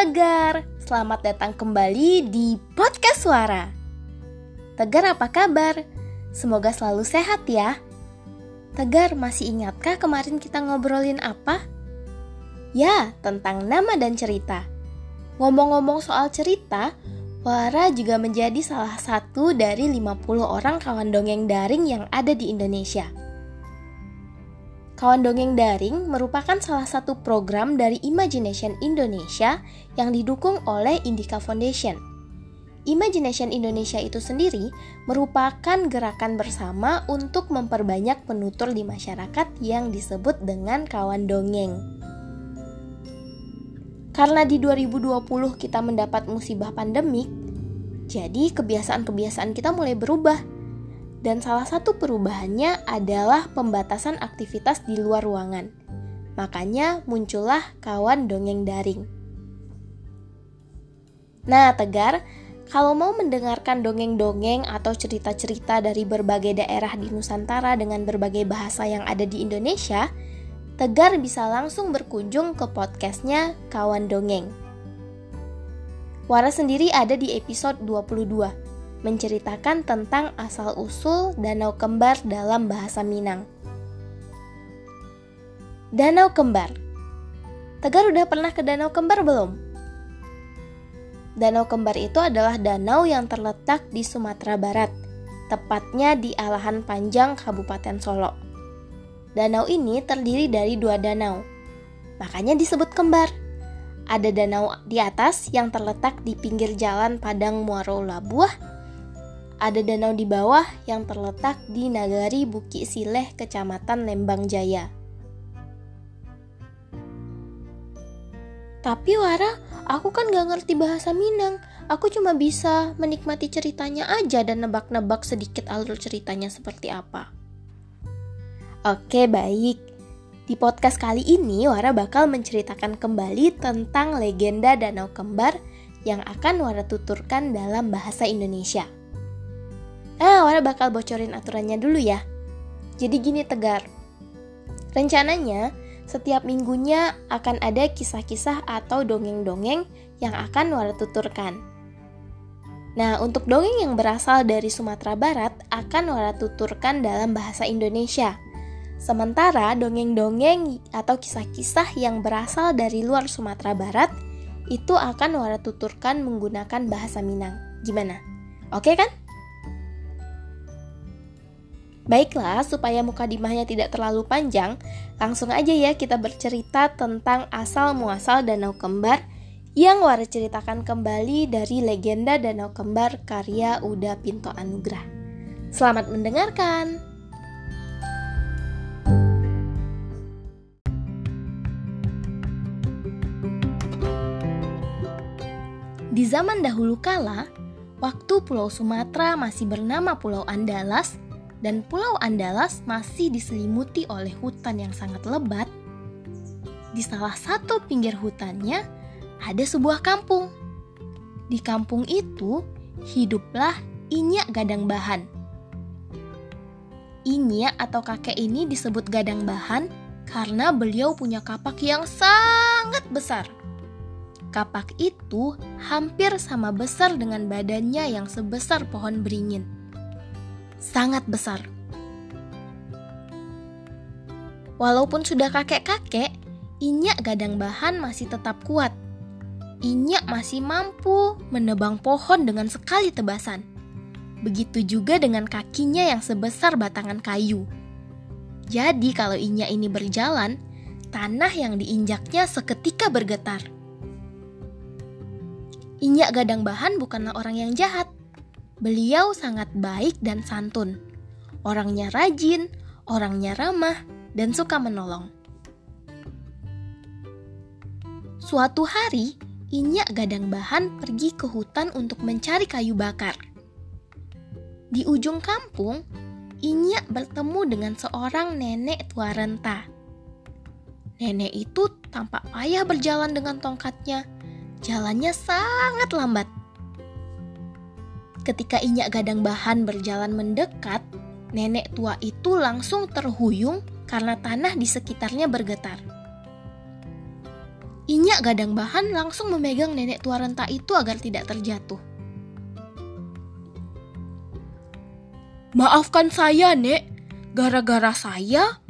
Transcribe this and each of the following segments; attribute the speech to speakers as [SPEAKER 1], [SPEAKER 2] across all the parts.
[SPEAKER 1] Tegar, selamat datang kembali di Podcast Suara. Tegar apa kabar? Semoga selalu sehat ya. Tegar, masih ingatkah kemarin kita ngobrolin apa? Ya, tentang nama dan cerita. Ngomong-ngomong soal cerita, Wara juga menjadi salah satu dari 50 orang kawan dongeng daring yang ada di Indonesia. Kawan Dongeng Daring merupakan salah satu program dari Imagination Indonesia yang didukung oleh Indika Foundation. Imagination Indonesia itu sendiri merupakan gerakan bersama untuk memperbanyak penutur di masyarakat yang disebut dengan kawan dongeng. Karena di 2020 kita mendapat musibah pandemik, jadi kebiasaan-kebiasaan kita mulai berubah dan salah satu perubahannya adalah pembatasan aktivitas di luar ruangan. Makanya muncullah kawan dongeng daring. Nah, Tegar, kalau mau mendengarkan dongeng-dongeng atau cerita-cerita dari berbagai daerah di Nusantara dengan berbagai bahasa yang ada di Indonesia, Tegar bisa langsung berkunjung ke podcastnya Kawan Dongeng. Wara sendiri ada di episode 22 menceritakan tentang asal-usul danau kembar dalam bahasa Minang. Danau kembar. Tegar udah pernah ke danau kembar belum? Danau kembar itu adalah danau yang terletak di Sumatera Barat, tepatnya di Alahan Panjang, Kabupaten Solo. Danau ini terdiri dari dua danau, makanya disebut kembar. Ada danau di atas yang terletak di pinggir jalan Padang Muaro Labuah ada danau di bawah yang terletak di Nagari Bukit Sileh, Kecamatan Lembang Jaya. Tapi Wara, aku kan gak ngerti bahasa Minang. Aku cuma bisa menikmati ceritanya aja dan nebak-nebak sedikit alur ceritanya seperti apa. Oke, baik. Di podcast kali ini, Wara bakal menceritakan kembali tentang legenda Danau Kembar yang akan Wara tuturkan dalam bahasa Indonesia. Ah, Wara bakal bocorin aturannya dulu ya. Jadi gini Tegar. Rencananya, setiap minggunya akan ada kisah-kisah atau dongeng-dongeng yang akan Wara tuturkan. Nah, untuk dongeng yang berasal dari Sumatera Barat akan Wara tuturkan dalam bahasa Indonesia. Sementara dongeng-dongeng atau kisah-kisah yang berasal dari luar Sumatera Barat itu akan Wara tuturkan menggunakan bahasa Minang. Gimana? Oke kan? Baiklah, supaya mukadimahnya tidak terlalu panjang, langsung aja ya kita bercerita tentang asal-muasal Danau Kembar yang Wara ceritakan kembali dari legenda Danau Kembar karya Uda Pinto Anugrah. Selamat mendengarkan! Di zaman dahulu kala, waktu Pulau Sumatera masih bernama Pulau Andalas, dan Pulau Andalas masih diselimuti oleh hutan yang sangat lebat, di salah satu pinggir hutannya ada sebuah kampung. Di kampung itu hiduplah Inyak Gadang Bahan. Inyak atau kakek ini disebut Gadang Bahan karena beliau punya kapak yang sangat besar. Kapak itu hampir sama besar dengan badannya yang sebesar pohon beringin sangat besar. Walaupun sudah kakek-kakek, Inyak gadang bahan masih tetap kuat. Inyak masih mampu menebang pohon dengan sekali tebasan. Begitu juga dengan kakinya yang sebesar batangan kayu. Jadi kalau Inyak ini berjalan, tanah yang diinjaknya seketika bergetar. Inyak gadang bahan bukanlah orang yang jahat. Beliau sangat baik dan santun. Orangnya rajin, orangnya ramah, dan suka menolong. Suatu hari, Inyak Gadang Bahan pergi ke hutan untuk mencari kayu bakar. Di ujung kampung, Inyak bertemu dengan seorang nenek tua renta. Nenek itu tampak payah berjalan dengan tongkatnya. Jalannya sangat lambat. Ketika Inyak Gadang Bahan berjalan mendekat, nenek tua itu langsung terhuyung karena tanah di sekitarnya bergetar. Inyak gadang bahan langsung memegang nenek tua renta itu agar tidak terjatuh.
[SPEAKER 2] Maafkan saya, Nek. Gara-gara saya,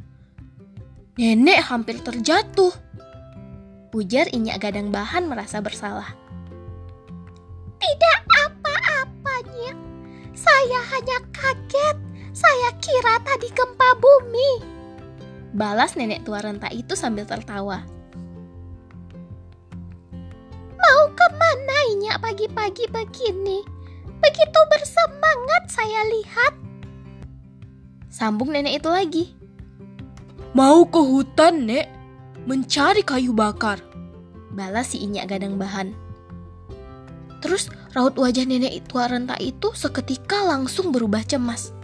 [SPEAKER 2] nenek hampir terjatuh.
[SPEAKER 1] Ujar Inyak gadang bahan merasa bersalah.
[SPEAKER 3] Tidak apa-apanya. Saya hanya kaget. Saya kira tadi gempa bumi.
[SPEAKER 1] Balas nenek tua renta itu sambil tertawa.
[SPEAKER 3] Mau ke mana Inyak pagi-pagi begini? Begitu bersemangat saya lihat.
[SPEAKER 1] Sambung nenek itu lagi.
[SPEAKER 2] Mau ke hutan, Nek. Mencari kayu bakar.
[SPEAKER 1] Balas si Inyak gadang bahan. Terus raut wajah nenek tua renta itu seketika langsung berubah cemas.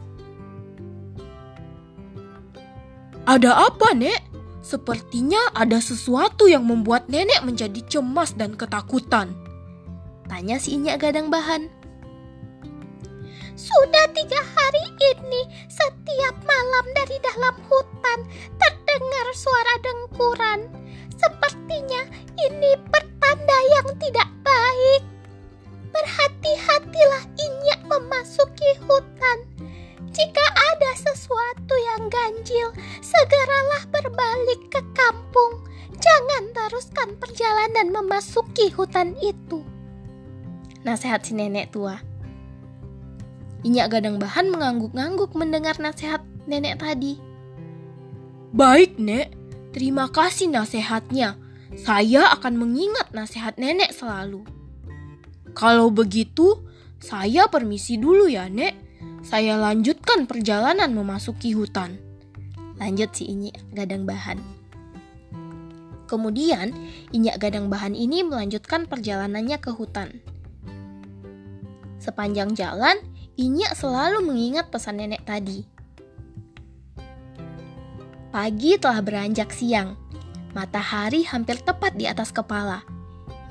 [SPEAKER 2] Ada apa, Nek? Sepertinya ada sesuatu yang membuat nenek menjadi cemas dan ketakutan.
[SPEAKER 1] Tanya si Inyak gadang bahan.
[SPEAKER 3] Sudah tiga hari ini, setiap malam dari dalam hutan terdengar suara dengkuran. Sepertinya ini pertanda yang tidak baik. Berhati-hatilah Inyak memasuki hutan. Jika ada sesuatu yang ganjil, segeralah berbalik ke kampung. Jangan teruskan perjalanan memasuki hutan itu.
[SPEAKER 1] Nasihat si nenek tua. Inyak gadang bahan mengangguk-ngangguk mendengar nasihat nenek tadi.
[SPEAKER 2] Baik, Nek. Terima kasih nasihatnya. Saya akan mengingat nasihat nenek selalu. Kalau begitu, saya permisi dulu ya, Nek. Saya lanjutkan perjalanan memasuki hutan.
[SPEAKER 1] Lanjut si Inyak gadang bahan. Kemudian, Inyak gadang bahan ini melanjutkan perjalanannya ke hutan. Sepanjang jalan, Inyak selalu mengingat pesan nenek tadi. Pagi telah beranjak siang. Matahari hampir tepat di atas kepala.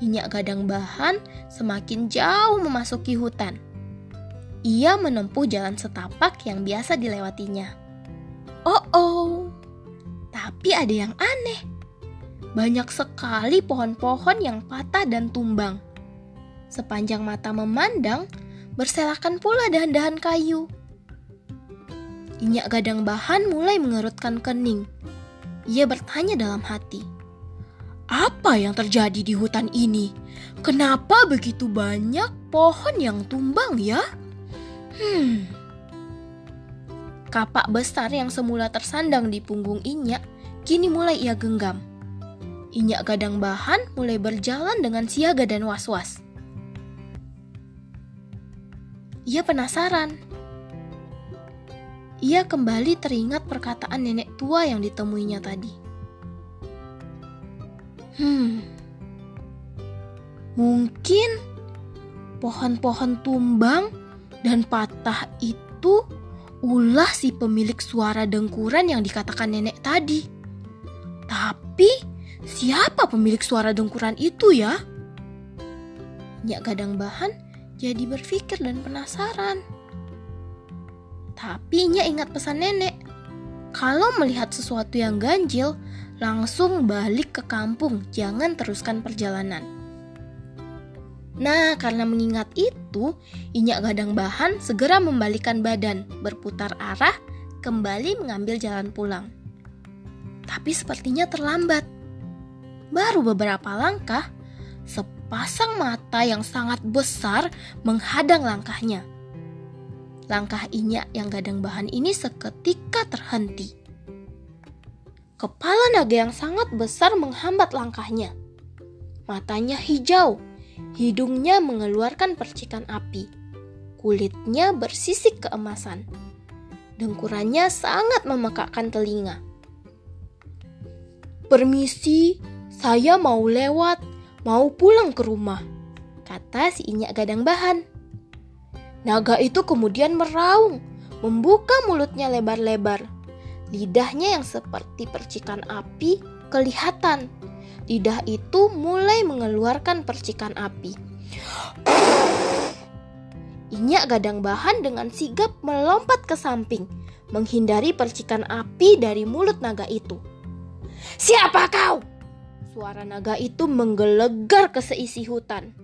[SPEAKER 1] Inyak gadang bahan semakin jauh memasuki hutan. Ia menempuh jalan setapak yang biasa dilewatinya. Oh oh, tapi ada yang aneh. Banyak sekali pohon-pohon yang patah dan tumbang. Sepanjang mata memandang, berselakan pula dahan-dahan kayu. Inyak gadang bahan mulai mengerutkan kening. Ia bertanya dalam hati,
[SPEAKER 2] Apa yang terjadi di hutan ini? Kenapa begitu banyak pohon yang tumbang ya?
[SPEAKER 1] Hmm. Kapak besar yang semula tersandang di punggung Inyak kini mulai ia genggam. Inyak gadang bahan mulai berjalan dengan siaga dan was-was. Ia penasaran. Ia kembali teringat perkataan nenek tua yang ditemuinya tadi. Hmm, mungkin pohon-pohon tumbang dan patah itu ulah si pemilik suara dengkuran yang dikatakan nenek tadi. Tapi siapa pemilik suara dengkuran itu ya? Nyak gadang bahan jadi berpikir dan penasaran. Tapi Nya ingat pesan nenek. Kalau melihat sesuatu yang ganjil, langsung balik ke kampung, jangan teruskan perjalanan. Nah, karena mengingat itu, Inyak Gadang Bahan segera membalikan badan, berputar arah, kembali mengambil jalan pulang. Tapi sepertinya terlambat. Baru beberapa langkah, sepasang mata yang sangat besar menghadang langkahnya. Langkah Inyak yang gadang bahan ini seketika terhenti. Kepala naga yang sangat besar menghambat langkahnya. Matanya hijau, hidungnya mengeluarkan percikan api. Kulitnya bersisik keemasan. Dengkurannya sangat memekakkan telinga.
[SPEAKER 2] Permisi, saya mau lewat, mau pulang ke rumah,
[SPEAKER 1] kata si Inyak gadang bahan.
[SPEAKER 2] Naga itu kemudian meraung, membuka mulutnya lebar-lebar.
[SPEAKER 1] Lidahnya yang seperti percikan api kelihatan. Lidah itu mulai mengeluarkan percikan api. Inyak gadang bahan dengan sigap melompat ke samping, menghindari percikan api dari mulut naga itu.
[SPEAKER 3] Siapa kau?
[SPEAKER 2] Suara naga itu menggelegar ke seisi hutan.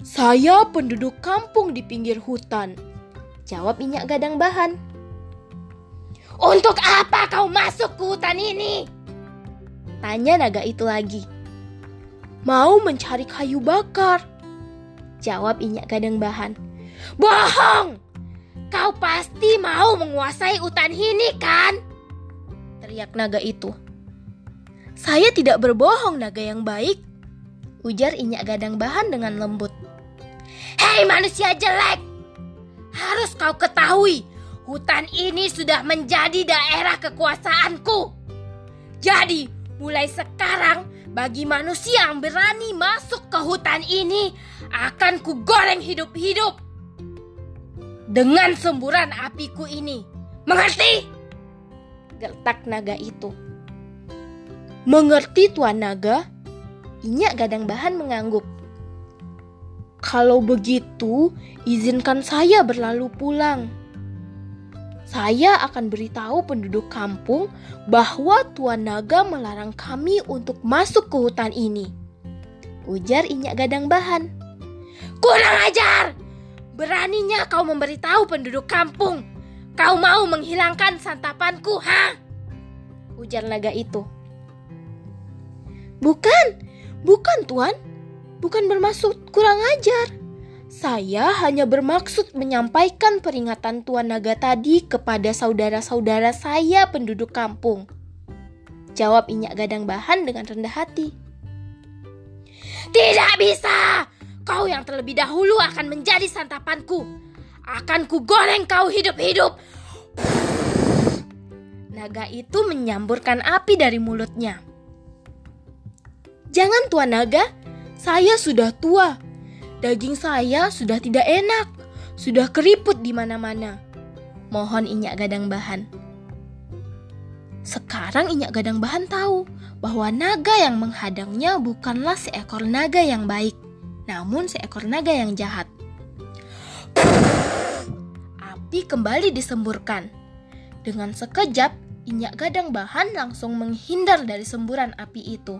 [SPEAKER 2] Saya penduduk kampung di pinggir hutan. Jawab Inyak Gadang Bahan.
[SPEAKER 3] Untuk apa kau masuk ke hutan ini?
[SPEAKER 2] Tanya naga itu lagi. Mau mencari kayu bakar. Jawab Inyak Gadang Bahan.
[SPEAKER 3] Bohong! Kau pasti mau menguasai hutan ini kan?
[SPEAKER 2] Teriak naga itu. Saya tidak berbohong naga yang baik. Ujar Inyak Gadang Bahan dengan lembut.
[SPEAKER 3] Hei manusia jelek! Harus kau ketahui, hutan ini sudah menjadi daerah kekuasaanku. Jadi, mulai sekarang, bagi manusia yang berani masuk ke hutan ini, akan kugoreng hidup-hidup. Dengan semburan apiku ini. Mengerti?
[SPEAKER 2] Gertak naga itu. Mengerti Tuan Naga? Inyak Gadang Bahan mengangguk. Kalau begitu, izinkan saya berlalu pulang. Saya akan beritahu penduduk kampung bahwa Tuan Naga melarang kami untuk masuk ke hutan ini. Ujar Inyak Gadang Bahan.
[SPEAKER 3] Kurang ajar! Beraninya kau memberitahu penduduk kampung. Kau mau menghilangkan santapanku, ha?
[SPEAKER 2] Ujar naga itu. Bukan, bukan tuan. Bukan bermaksud kurang ajar. Saya hanya bermaksud menyampaikan peringatan Tuan Naga tadi kepada saudara-saudara saya penduduk kampung. Jawab Inyak Gadang Bahan dengan rendah hati.
[SPEAKER 3] Tidak bisa! Kau yang terlebih dahulu akan menjadi santapanku. Akan ku goreng kau hidup-hidup.
[SPEAKER 2] Naga itu menyamburkan api dari mulutnya. Jangan Tuan Naga, saya sudah tua. Daging saya sudah tidak enak, sudah keriput di mana-mana. Mohon Inyak Gadang Bahan. Sekarang Inyak Gadang Bahan tahu bahwa naga yang menghadangnya bukanlah seekor naga yang baik, namun seekor naga yang jahat. Api kembali disemburkan. Dengan sekejap, Inyak Gadang Bahan langsung menghindar dari semburan api itu.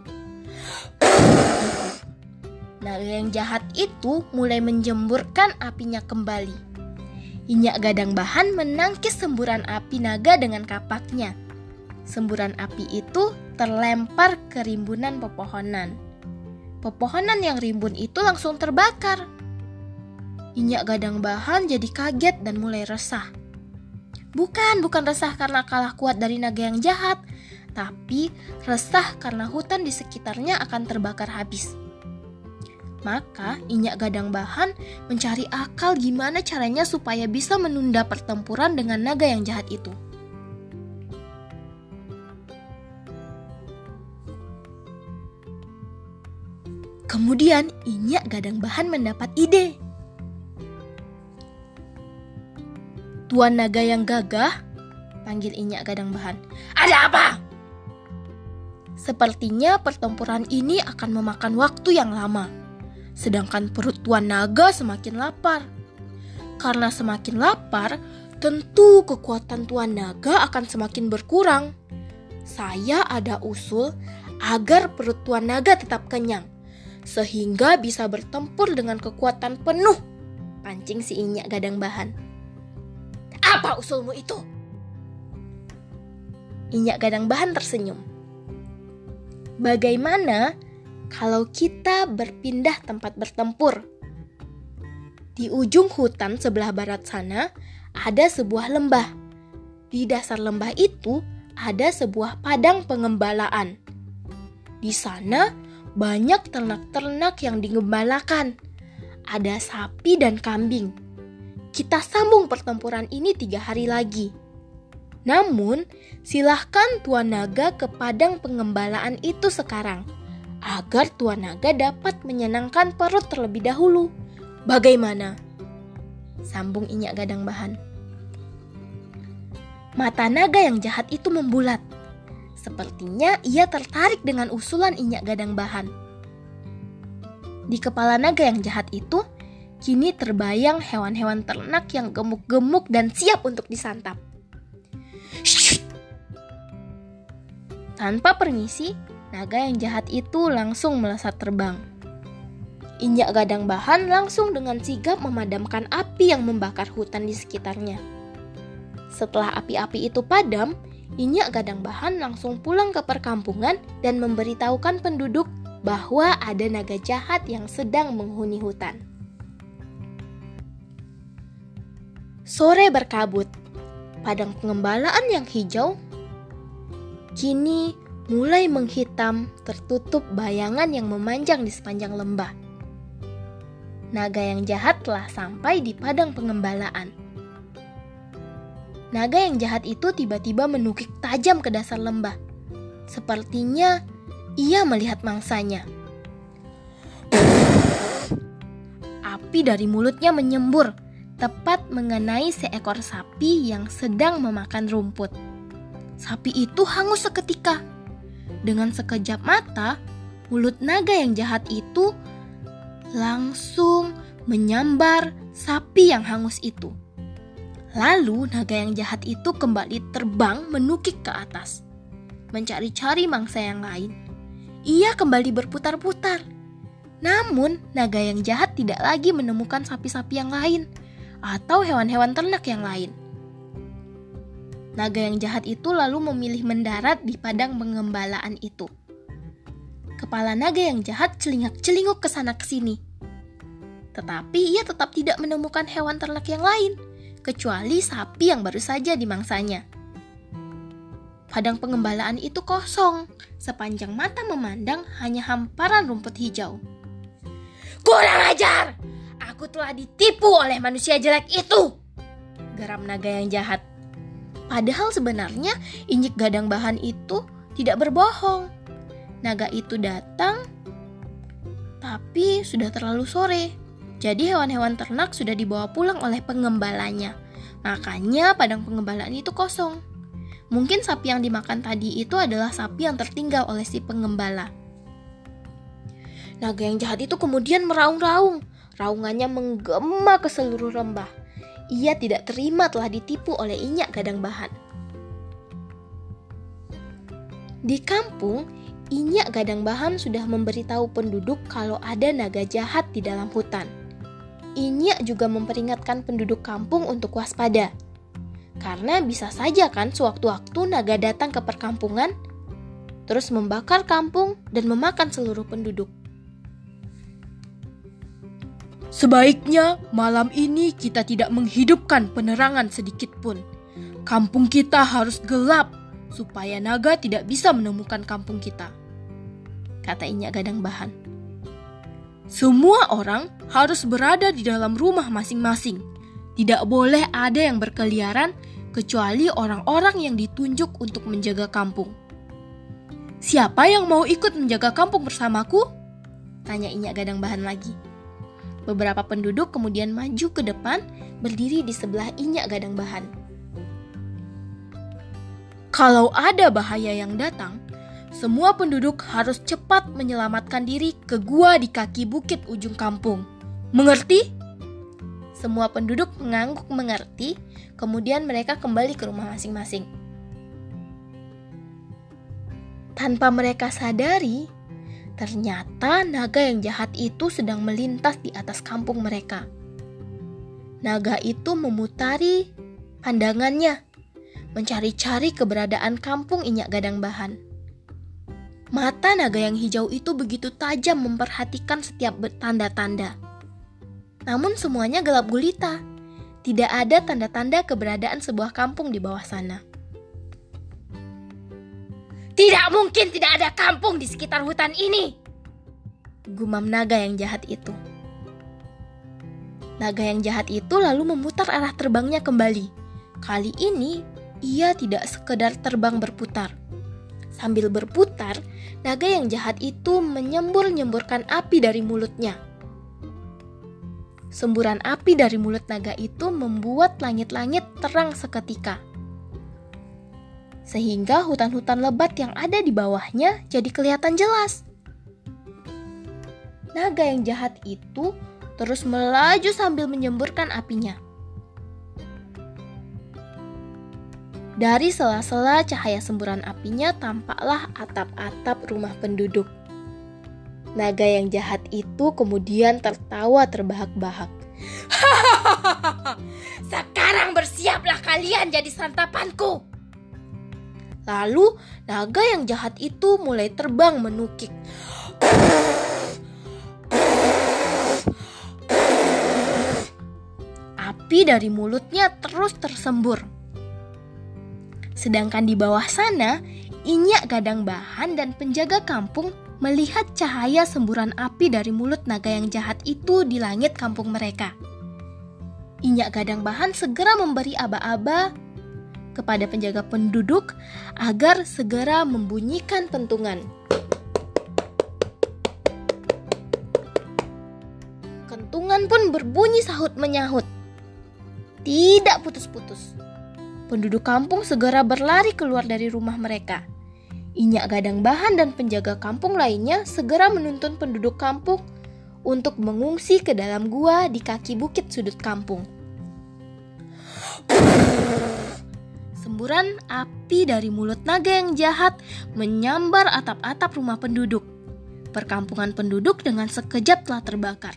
[SPEAKER 2] Naga yang jahat itu mulai menjemburkan apinya kembali. Inyak Gadang Bahan menangkis semburan api naga dengan kapaknya. Semburan api itu terlempar ke rimbunan pepohonan. Pepohonan yang rimbun itu langsung terbakar. Inyak Gadang Bahan jadi kaget dan mulai resah. Bukan, bukan resah karena kalah kuat dari naga yang jahat, tapi resah karena hutan di sekitarnya akan terbakar habis. Maka Inyak Gadang Bahan mencari akal gimana caranya supaya bisa menunda pertempuran dengan naga yang jahat itu. Kemudian Inyak Gadang Bahan mendapat ide. Tuan naga yang gagah, panggil Inyak Gadang Bahan.
[SPEAKER 3] Ada apa?
[SPEAKER 2] Sepertinya pertempuran ini akan memakan waktu yang lama. Sedangkan perut Tuan Naga semakin lapar. Karena semakin lapar, tentu kekuatan Tuan Naga akan semakin berkurang. Saya ada usul agar perut Tuan Naga tetap kenyang, sehingga bisa bertempur dengan kekuatan penuh. Pancing si Inyak Gadang Bahan.
[SPEAKER 3] Apa usulmu itu?
[SPEAKER 2] Inyak Gadang Bahan tersenyum. Bagaimana kalau kita berpindah tempat bertempur? Di ujung hutan sebelah barat sana ada sebuah lembah. Di dasar lembah itu ada sebuah padang pengembalaan. Di sana banyak ternak-ternak yang digembalakan. Ada sapi dan kambing. Kita sambung pertempuran ini tiga hari lagi. Namun, silahkan Tuan Naga ke padang pengembalaan itu sekarang, agar Tuan Naga dapat menyenangkan perut terlebih dahulu. Bagaimana? Sambung Inyak Gadang Bahan. Mata naga yang jahat itu membulat. Sepertinya ia tertarik dengan usulan Inyak Gadang Bahan. Di kepala naga yang jahat itu, kini terbayang hewan-hewan ternak yang gemuk-gemuk dan siap untuk disantap. Tanpa permisi,
[SPEAKER 1] naga yang jahat itu langsung melesat terbang. Injak gadang bahan langsung dengan sigap memadamkan api yang membakar hutan di sekitarnya. Setelah api-api itu padam, Injak gadang bahan langsung pulang ke perkampungan dan memberitahukan penduduk bahwa ada naga jahat yang sedang menghuni hutan. Sore berkabut, padang pengembalaan yang hijau kini mulai menghitam tertutup bayangan yang memanjang di sepanjang lembah. Naga yang jahat telah sampai di padang pengembalaan. Naga yang jahat itu tiba-tiba menukik tajam ke dasar lembah. Sepertinya ia melihat mangsanya. Api dari mulutnya menyembur, tepat mengenai seekor sapi yang sedang memakan rumput. Sapi itu hangus seketika. Dengan sekejap mata, mulut naga yang jahat itu langsung menyambar sapi yang hangus itu. Lalu naga yang jahat itu kembali terbang menukik ke atas, mencari-cari mangsa yang lain. Ia kembali berputar-putar. Namun, naga yang jahat tidak lagi menemukan sapi-sapi yang lain atau hewan-hewan ternak yang lain. Naga yang jahat itu lalu memilih mendarat di padang pengembalaan itu. Kepala naga yang jahat celingak-celinguk ke sana ke sini. Tetapi ia tetap tidak menemukan hewan ternak yang lain, kecuali sapi yang baru saja dimangsanya. Padang pengembalaan itu kosong, sepanjang mata memandang hanya hamparan rumput hijau. Kurang ajar! Aku telah ditipu oleh manusia jelek itu! Garam naga yang jahat. Padahal sebenarnya injik gadang bahan itu tidak berbohong. Naga itu datang, tapi sudah terlalu sore. Jadi hewan-hewan ternak sudah dibawa pulang oleh pengembalanya. Makanya padang pengembalaan itu kosong. Mungkin sapi yang dimakan tadi itu adalah sapi yang tertinggal oleh si pengembala. Naga yang jahat itu kemudian meraung-raung. Raungannya menggema ke seluruh lembah ia tidak terima telah ditipu oleh Inyak Gadang Bahan. Di kampung, Inyak Gadang Bahan sudah memberitahu penduduk kalau ada naga jahat di dalam hutan. Inyak juga memperingatkan penduduk kampung untuk waspada. Karena bisa saja kan sewaktu-waktu naga datang ke perkampungan, terus membakar kampung dan memakan seluruh penduduk.
[SPEAKER 2] Sebaiknya malam ini kita tidak menghidupkan penerangan sedikit pun. Kampung kita harus gelap supaya naga tidak bisa menemukan kampung kita. Kata Inyak Gadang Bahan. Semua orang harus berada di dalam rumah masing-masing. Tidak boleh ada yang berkeliaran kecuali orang-orang yang ditunjuk untuk menjaga kampung. Siapa yang mau ikut menjaga kampung bersamaku? Tanya Inyak Gadang Bahan lagi. Beberapa penduduk kemudian maju ke depan, berdiri di sebelah Inyak Gadang Bahan. Kalau ada bahaya yang datang, semua penduduk harus cepat menyelamatkan diri ke gua di kaki bukit ujung kampung. Mengerti? Semua penduduk mengangguk mengerti, kemudian mereka kembali ke rumah masing-masing. Tanpa mereka sadari, Ternyata naga yang jahat itu sedang melintas di atas kampung mereka. Naga itu memutari pandangannya, mencari-cari keberadaan kampung Inyak Gadang Bahan. Mata naga yang hijau itu begitu tajam memperhatikan setiap tanda-tanda. Namun semuanya gelap gulita. Tidak ada tanda-tanda keberadaan sebuah kampung di bawah sana. Tidak mungkin tidak ada kampung di sekitar hutan ini. Gumam naga yang jahat itu. Naga yang jahat itu lalu memutar arah terbangnya kembali. Kali ini ia tidak sekedar terbang berputar. Sambil berputar, naga yang jahat itu menyembur-nyemburkan api dari mulutnya. Semburan api dari mulut naga itu membuat langit-langit terang seketika sehingga hutan-hutan lebat yang ada di bawahnya jadi kelihatan jelas. Naga yang jahat itu terus melaju sambil menyemburkan apinya.
[SPEAKER 1] Dari sela-sela cahaya semburan apinya tampaklah atap-atap rumah penduduk. Naga yang jahat itu kemudian tertawa terbahak-bahak.
[SPEAKER 2] Sekarang bersiaplah kalian jadi santapanku.
[SPEAKER 1] Lalu naga yang jahat itu mulai terbang menukik. Api dari mulutnya terus tersembur. Sedangkan di bawah sana, Inyak Gadang Bahan dan penjaga kampung melihat cahaya semburan api dari mulut naga yang jahat itu di langit kampung mereka. Inyak Gadang Bahan segera memberi aba-aba kepada penjaga penduduk agar segera membunyikan pentungan. Kentungan pun berbunyi sahut menyahut. Tidak putus-putus. Penduduk kampung segera berlari keluar dari rumah mereka. Inyak Gadang Bahan dan penjaga kampung lainnya segera menuntun penduduk kampung untuk mengungsi ke dalam gua di kaki bukit sudut kampung. Semburan api dari mulut naga yang jahat menyambar atap-atap rumah penduduk. Perkampungan penduduk dengan sekejap telah terbakar.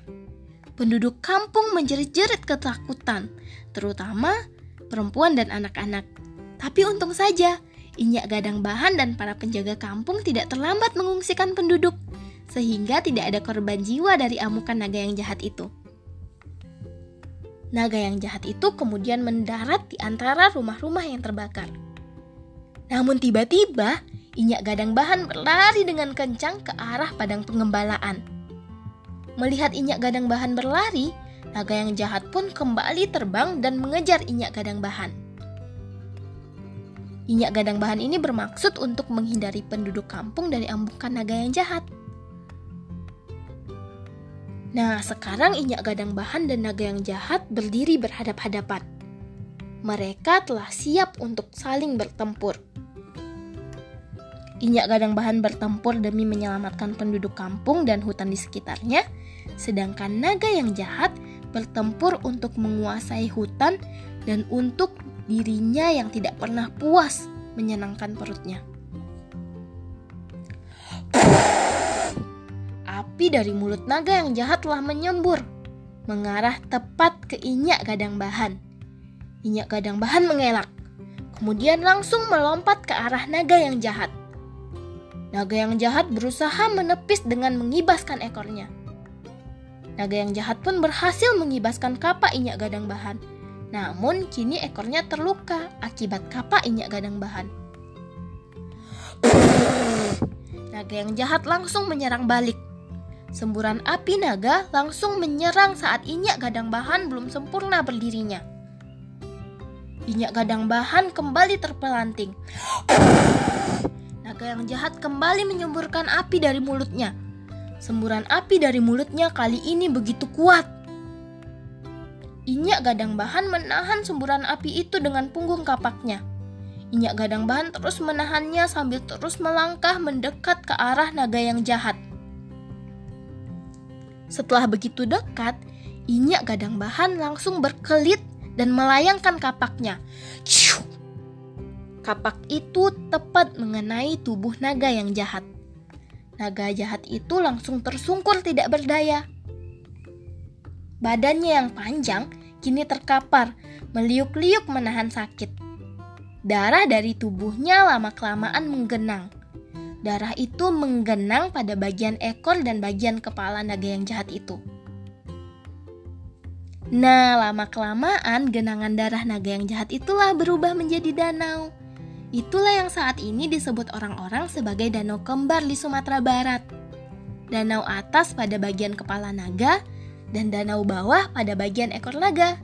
[SPEAKER 1] Penduduk kampung menjerit-jerit ketakutan, terutama perempuan dan anak-anak. Tapi untung saja, Inyak Gadang Bahan dan para penjaga kampung tidak terlambat mengungsikan penduduk, sehingga tidak ada korban jiwa dari amukan naga yang jahat itu. Naga yang jahat itu kemudian mendarat di antara rumah-rumah yang terbakar. Namun tiba-tiba, Inyak Gadang Bahan berlari dengan kencang ke arah padang pengembalaan. Melihat Inyak Gadang Bahan berlari, naga yang jahat pun kembali terbang dan mengejar Inyak Gadang Bahan. Inyak gadang bahan ini bermaksud untuk menghindari penduduk kampung dari ambukan naga yang jahat. Nah, sekarang Inyak gadang bahan dan naga yang jahat berdiri berhadap-hadapan. Mereka telah siap untuk saling bertempur. Inyak gadang bahan bertempur demi menyelamatkan penduduk kampung dan hutan di sekitarnya, sedangkan naga yang jahat bertempur untuk menguasai hutan dan untuk dirinya yang tidak pernah puas menyenangkan perutnya. Api dari mulut naga yang jahat telah menyembur, mengarah tepat ke Inyak Gadang Bahan. Inyak Gadang Bahan mengelak, kemudian langsung melompat ke arah naga yang jahat. Naga yang jahat berusaha menepis dengan mengibaskan ekornya. Naga yang jahat pun berhasil mengibaskan kapak Inyak Gadang Bahan namun kini ekornya terluka akibat kapak injak gadang bahan. Naga yang jahat langsung menyerang balik. Semburan api naga langsung menyerang saat injak gadang bahan belum sempurna berdirinya. Injak gadang bahan kembali terpelanting. Naga yang jahat kembali menyemburkan api dari mulutnya. Semburan api dari mulutnya kali ini begitu kuat Inyak gadang bahan menahan semburan api itu dengan punggung kapaknya. Inyak gadang bahan terus menahannya sambil terus melangkah mendekat ke arah naga yang jahat. Setelah begitu dekat, Inyak gadang bahan langsung berkelit dan melayangkan kapaknya. Kapak itu tepat mengenai tubuh naga yang jahat. Naga jahat itu langsung tersungkur tidak berdaya. Badannya yang panjang kini terkapar, meliuk-liuk menahan sakit. Darah dari tubuhnya lama-kelamaan menggenang. Darah itu menggenang pada bagian ekor dan bagian kepala naga yang jahat itu. Nah, lama-kelamaan genangan darah naga yang jahat itulah berubah menjadi danau. Itulah yang saat ini disebut orang-orang sebagai danau kembar di Sumatera Barat. Danau atas pada bagian kepala naga, dan danau bawah pada bagian ekor naga.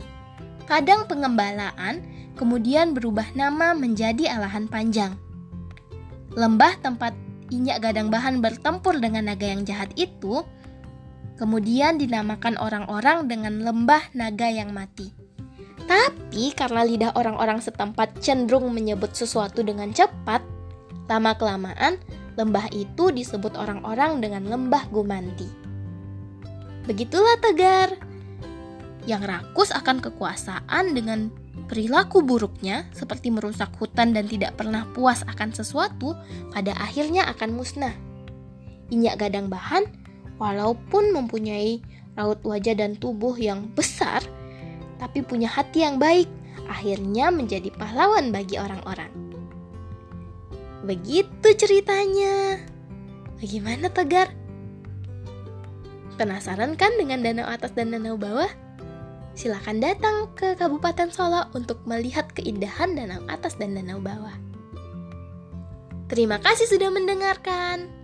[SPEAKER 1] Padang pengembalaan kemudian berubah nama menjadi Alahan Panjang. Lembah tempat Inyak Gadang Bahan bertempur dengan naga yang jahat itu kemudian dinamakan orang-orang dengan lembah naga yang mati. Tapi karena lidah orang-orang setempat cenderung menyebut sesuatu dengan cepat, lama-kelamaan lembah itu disebut orang-orang dengan lembah Gumanti. Begitulah Tegar. Yang rakus akan kekuasaan dengan Perilaku buruknya, seperti merusak hutan dan tidak pernah puas akan sesuatu, pada akhirnya akan musnah. Inyak gadang bahan, walaupun mempunyai raut wajah dan tubuh yang besar, tapi punya hati yang baik, akhirnya menjadi pahlawan bagi orang-orang. Begitu ceritanya. Bagaimana Tegar? Penasaran kan dengan danau atas dan danau bawah? Silakan datang ke Kabupaten Solo untuk melihat keindahan danau atas dan danau bawah. Terima kasih sudah mendengarkan.